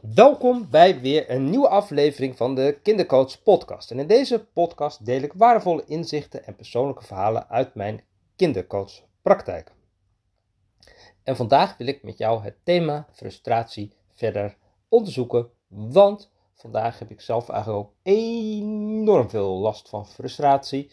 Welkom bij weer een nieuwe aflevering van de Kindercoach Podcast. En in deze podcast deel ik waardevolle inzichten en persoonlijke verhalen uit mijn kindercoachpraktijk. En vandaag wil ik met jou het thema frustratie verder onderzoeken, want vandaag heb ik zelf eigenlijk ook enorm veel last van frustratie.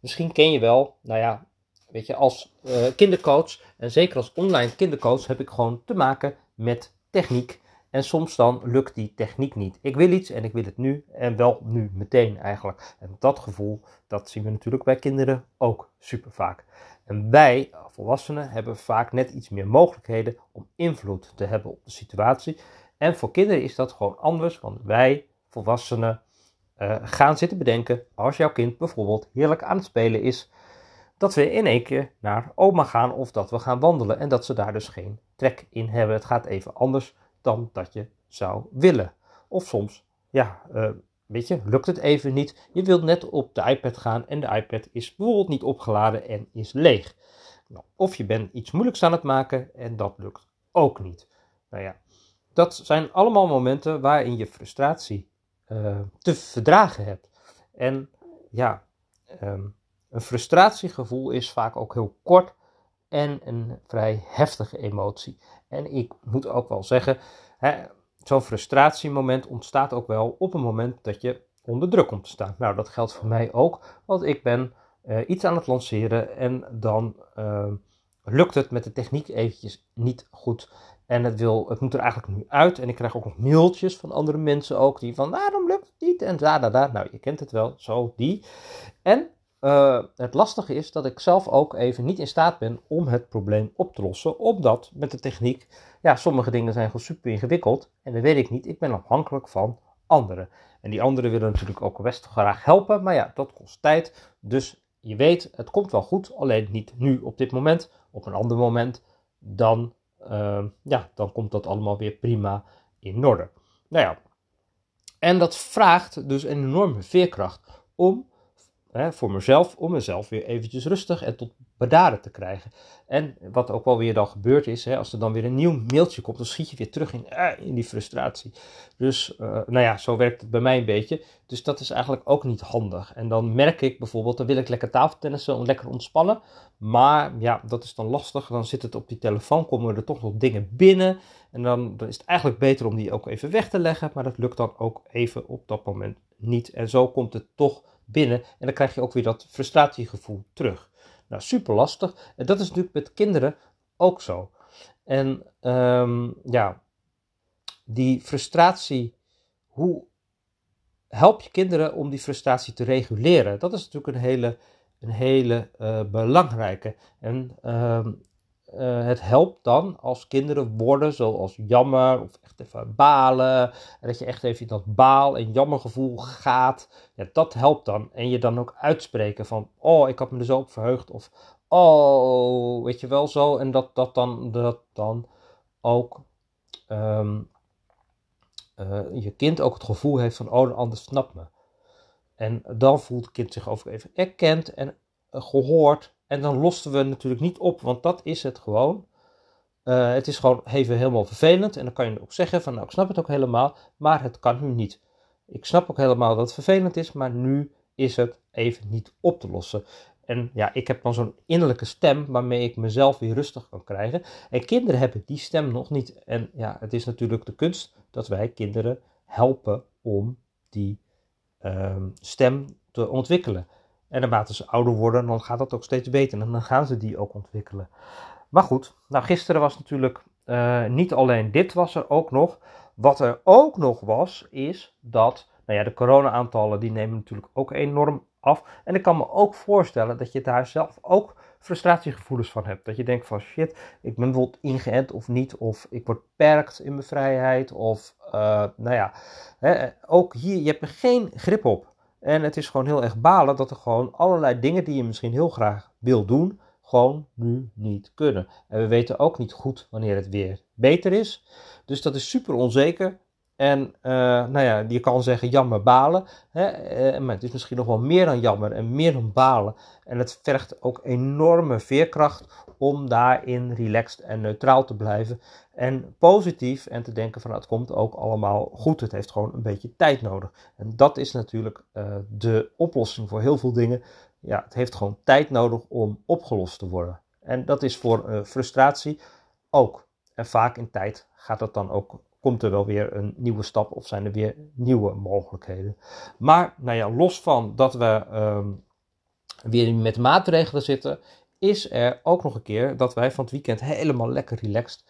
Misschien ken je wel, nou ja, weet je, als uh, kindercoach en zeker als online kindercoach heb ik gewoon te maken met techniek. En soms dan lukt die techniek niet. Ik wil iets en ik wil het nu en wel nu meteen eigenlijk. En dat gevoel, dat zien we natuurlijk bij kinderen ook super vaak. En wij, volwassenen, hebben vaak net iets meer mogelijkheden om invloed te hebben op de situatie. En voor kinderen is dat gewoon anders, want wij, volwassenen, uh, gaan zitten bedenken als jouw kind bijvoorbeeld heerlijk aan het spelen is, dat we in één keer naar oma gaan of dat we gaan wandelen en dat ze daar dus geen trek in hebben. Het gaat even anders dan dat je zou willen. Of soms, ja, uh, weet je, lukt het even niet. Je wilt net op de iPad gaan en de iPad is bijvoorbeeld niet opgeladen en is leeg. Nou, of je bent iets moeilijks aan het maken en dat lukt ook niet. Nou ja, dat zijn allemaal momenten waarin je frustratie uh, te verdragen hebt. En ja, um, een frustratiegevoel is vaak ook heel kort en een vrij heftige emotie. En ik moet ook wel zeggen, zo'n frustratiemoment ontstaat ook wel op een moment dat je onder druk komt te staan. Nou, dat geldt voor mij ook, want ik ben uh, iets aan het lanceren en dan uh, lukt het met de techniek eventjes niet goed. En het, wil, het moet er eigenlijk nu uit. En ik krijg ook nog mailtjes van andere mensen ook, die van, waarom lukt het niet? En daar, daar, daar. Nou, je kent het wel, zo, die. En uh, het lastige is dat ik zelf ook even niet in staat ben om het probleem op te lossen. Omdat met de techniek, ja, sommige dingen zijn gewoon super ingewikkeld. En dat weet ik niet. Ik ben afhankelijk van anderen. En die anderen willen natuurlijk ook best graag helpen. Maar ja, dat kost tijd. Dus je weet, het komt wel goed. Alleen niet nu op dit moment. Op een ander moment. Dan, uh, ja, dan komt dat allemaal weer prima in orde. Nou ja. En dat vraagt dus een enorme veerkracht om voor mezelf, om mezelf weer eventjes rustig en tot bedaren te krijgen. En wat ook wel weer dan gebeurd is, hè, als er dan weer een nieuw mailtje komt, dan schiet je weer terug in, eh, in die frustratie. Dus, uh, nou ja, zo werkt het bij mij een beetje. Dus dat is eigenlijk ook niet handig. En dan merk ik bijvoorbeeld, dan wil ik lekker tafeltennissen om lekker ontspannen. Maar ja, dat is dan lastig. Dan zit het op die telefoon, komen er toch nog dingen binnen. En dan, dan is het eigenlijk beter om die ook even weg te leggen. Maar dat lukt dan ook even op dat moment niet. En zo komt het toch binnen en dan krijg je ook weer dat frustratiegevoel terug. Nou, super lastig. En dat is natuurlijk met kinderen ook zo. En um, ja, die frustratie, hoe help je kinderen om die frustratie te reguleren? Dat is natuurlijk een hele, een hele uh, belangrijke. En um, uh, het helpt dan als kinderen worden zoals jammer of echt even balen. En dat je echt even in dat baal- en jammergevoel gaat. Ja, dat helpt dan. En je dan ook uitspreken van, oh, ik had me er zo op verheugd. Of, oh, weet je wel zo. En dat, dat, dan, dat dan ook um, uh, je kind ook het gevoel heeft van, oh, de ander snapt me. En dan voelt het kind zich ook even erkend en uh, gehoord en dan losten we natuurlijk niet op, want dat is het gewoon. Uh, het is gewoon even helemaal vervelend. En dan kan je ook zeggen van nou ik snap het ook helemaal, maar het kan nu niet. Ik snap ook helemaal dat het vervelend is, maar nu is het even niet op te lossen. En ja, ik heb dan zo'n innerlijke stem waarmee ik mezelf weer rustig kan krijgen. En kinderen hebben die stem nog niet. En ja, het is natuurlijk de kunst dat wij kinderen helpen om die uh, stem te ontwikkelen. En naarmate ze ouder worden, dan gaat dat ook steeds beter. En dan gaan ze die ook ontwikkelen. Maar goed, nou gisteren was natuurlijk uh, niet alleen dit was er ook nog. Wat er ook nog was, is dat nou ja, de corona-aantallen die nemen natuurlijk ook enorm af. En ik kan me ook voorstellen dat je daar zelf ook frustratiegevoelens van hebt. Dat je denkt van shit, ik ben bijvoorbeeld ingeënt of niet. Of ik word beperkt in mijn vrijheid. Of uh, nou ja, hè, ook hier, je hebt er geen grip op. En het is gewoon heel erg balen dat er gewoon allerlei dingen die je misschien heel graag wil doen, gewoon nu niet kunnen. En we weten ook niet goed wanneer het weer beter is. Dus dat is super onzeker. En uh, nou ja, je kan zeggen jammer balen. Hè? Uh, maar het is misschien nog wel meer dan jammer en meer dan balen. En het vergt ook enorme veerkracht om daarin relaxed en neutraal te blijven. En positief en te denken van nou, het komt ook allemaal goed. Het heeft gewoon een beetje tijd nodig. En dat is natuurlijk uh, de oplossing voor heel veel dingen. Ja, het heeft gewoon tijd nodig om opgelost te worden. En dat is voor frustratie ook. En vaak in tijd gaat dat dan ook komt er wel weer een nieuwe stap of zijn er weer nieuwe mogelijkheden. Maar nou ja, los van dat we um, weer met maatregelen zitten, is er ook nog een keer dat wij van het weekend helemaal lekker relaxed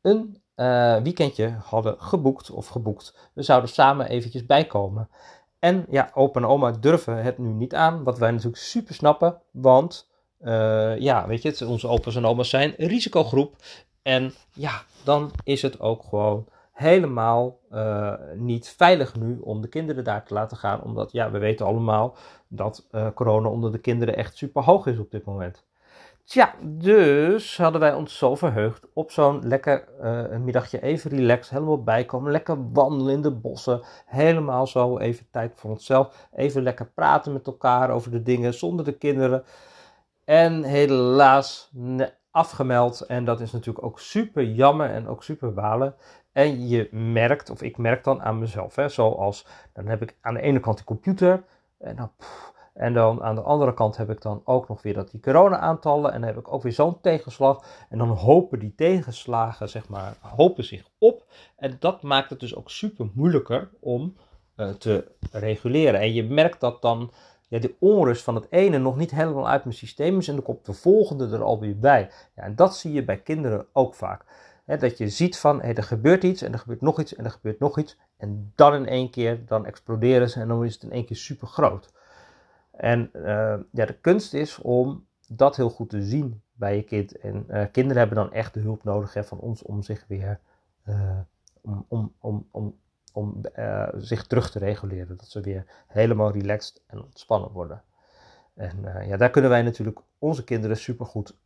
een uh, weekendje hadden geboekt of geboekt. We zouden samen eventjes bijkomen. En ja, opa en oma durven het nu niet aan, wat wij natuurlijk super snappen, want uh, ja, weet je, onze opa's en oma's zijn risicogroep. En ja, dan is het ook gewoon helemaal uh, niet veilig nu om de kinderen daar te laten gaan. Omdat ja, we weten allemaal dat uh, corona onder de kinderen echt super hoog is op dit moment. Tja, dus hadden wij ons zo verheugd op zo'n lekker uh, middagje even relaxed, helemaal bijkomen, lekker wandelen in de bossen, helemaal zo even tijd voor onszelf, even lekker praten met elkaar over de dingen zonder de kinderen. En helaas afgemeld en dat is natuurlijk ook super jammer en ook super balen. En je merkt, of ik merk dan aan mezelf, hè, zoals dan heb ik aan de ene kant die computer en dan, en dan aan de andere kant heb ik dan ook nog weer dat die corona-aantallen en dan heb ik ook weer zo'n tegenslag. En dan hopen die tegenslagen, zeg maar, hopen zich op. En dat maakt het dus ook super moeilijker om uh, te reguleren. En je merkt dat dan ja, de onrust van het ene nog niet helemaal uit mijn systeem is en dan komt de volgende er alweer bij. Ja, en dat zie je bij kinderen ook vaak dat je ziet van er gebeurt iets en er gebeurt nog iets en er gebeurt nog iets. En dan in één keer, dan exploderen ze en dan is het in één keer super groot. En uh, ja, de kunst is om dat heel goed te zien bij je kind. En uh, kinderen hebben dan echt de hulp nodig hè, van ons om zich weer uh, om, om, om, om, om zich terug te reguleren. Dat ze weer helemaal relaxed en ontspannen worden. En ja, daar kunnen wij natuurlijk onze kinderen super goed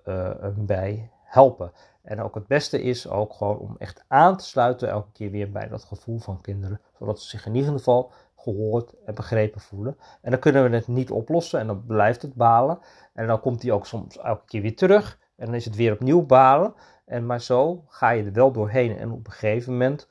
bij helpen. En ook het beste is ook gewoon om echt aan te sluiten elke keer weer bij dat gevoel van kinderen. Zodat ze zich in ieder geval gehoord en begrepen voelen. En dan kunnen we het niet oplossen en dan blijft het balen. En dan komt hij ook soms elke keer weer terug. En dan is het weer opnieuw balen. En maar zo ga je er wel doorheen. En op een gegeven moment,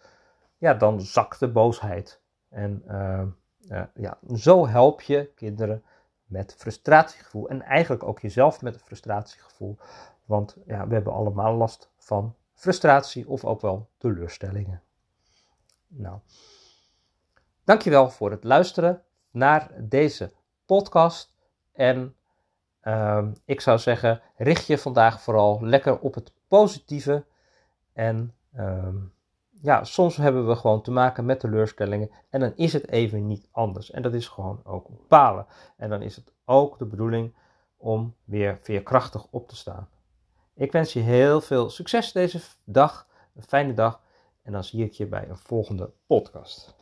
ja, dan zakt de boosheid. En uh, uh, ja, zo help je kinderen met frustratiegevoel. En eigenlijk ook jezelf met een frustratiegevoel. Want ja, we hebben allemaal last van frustratie of ook wel teleurstellingen. Nou, dankjewel voor het luisteren naar deze podcast. En uh, ik zou zeggen, richt je vandaag vooral lekker op het positieve. En uh, ja, soms hebben we gewoon te maken met teleurstellingen. En dan is het even niet anders. En dat is gewoon ook bepalen. En dan is het ook de bedoeling om weer veerkrachtig op te staan. Ik wens je heel veel succes deze dag, een fijne dag en dan zie ik je bij een volgende podcast.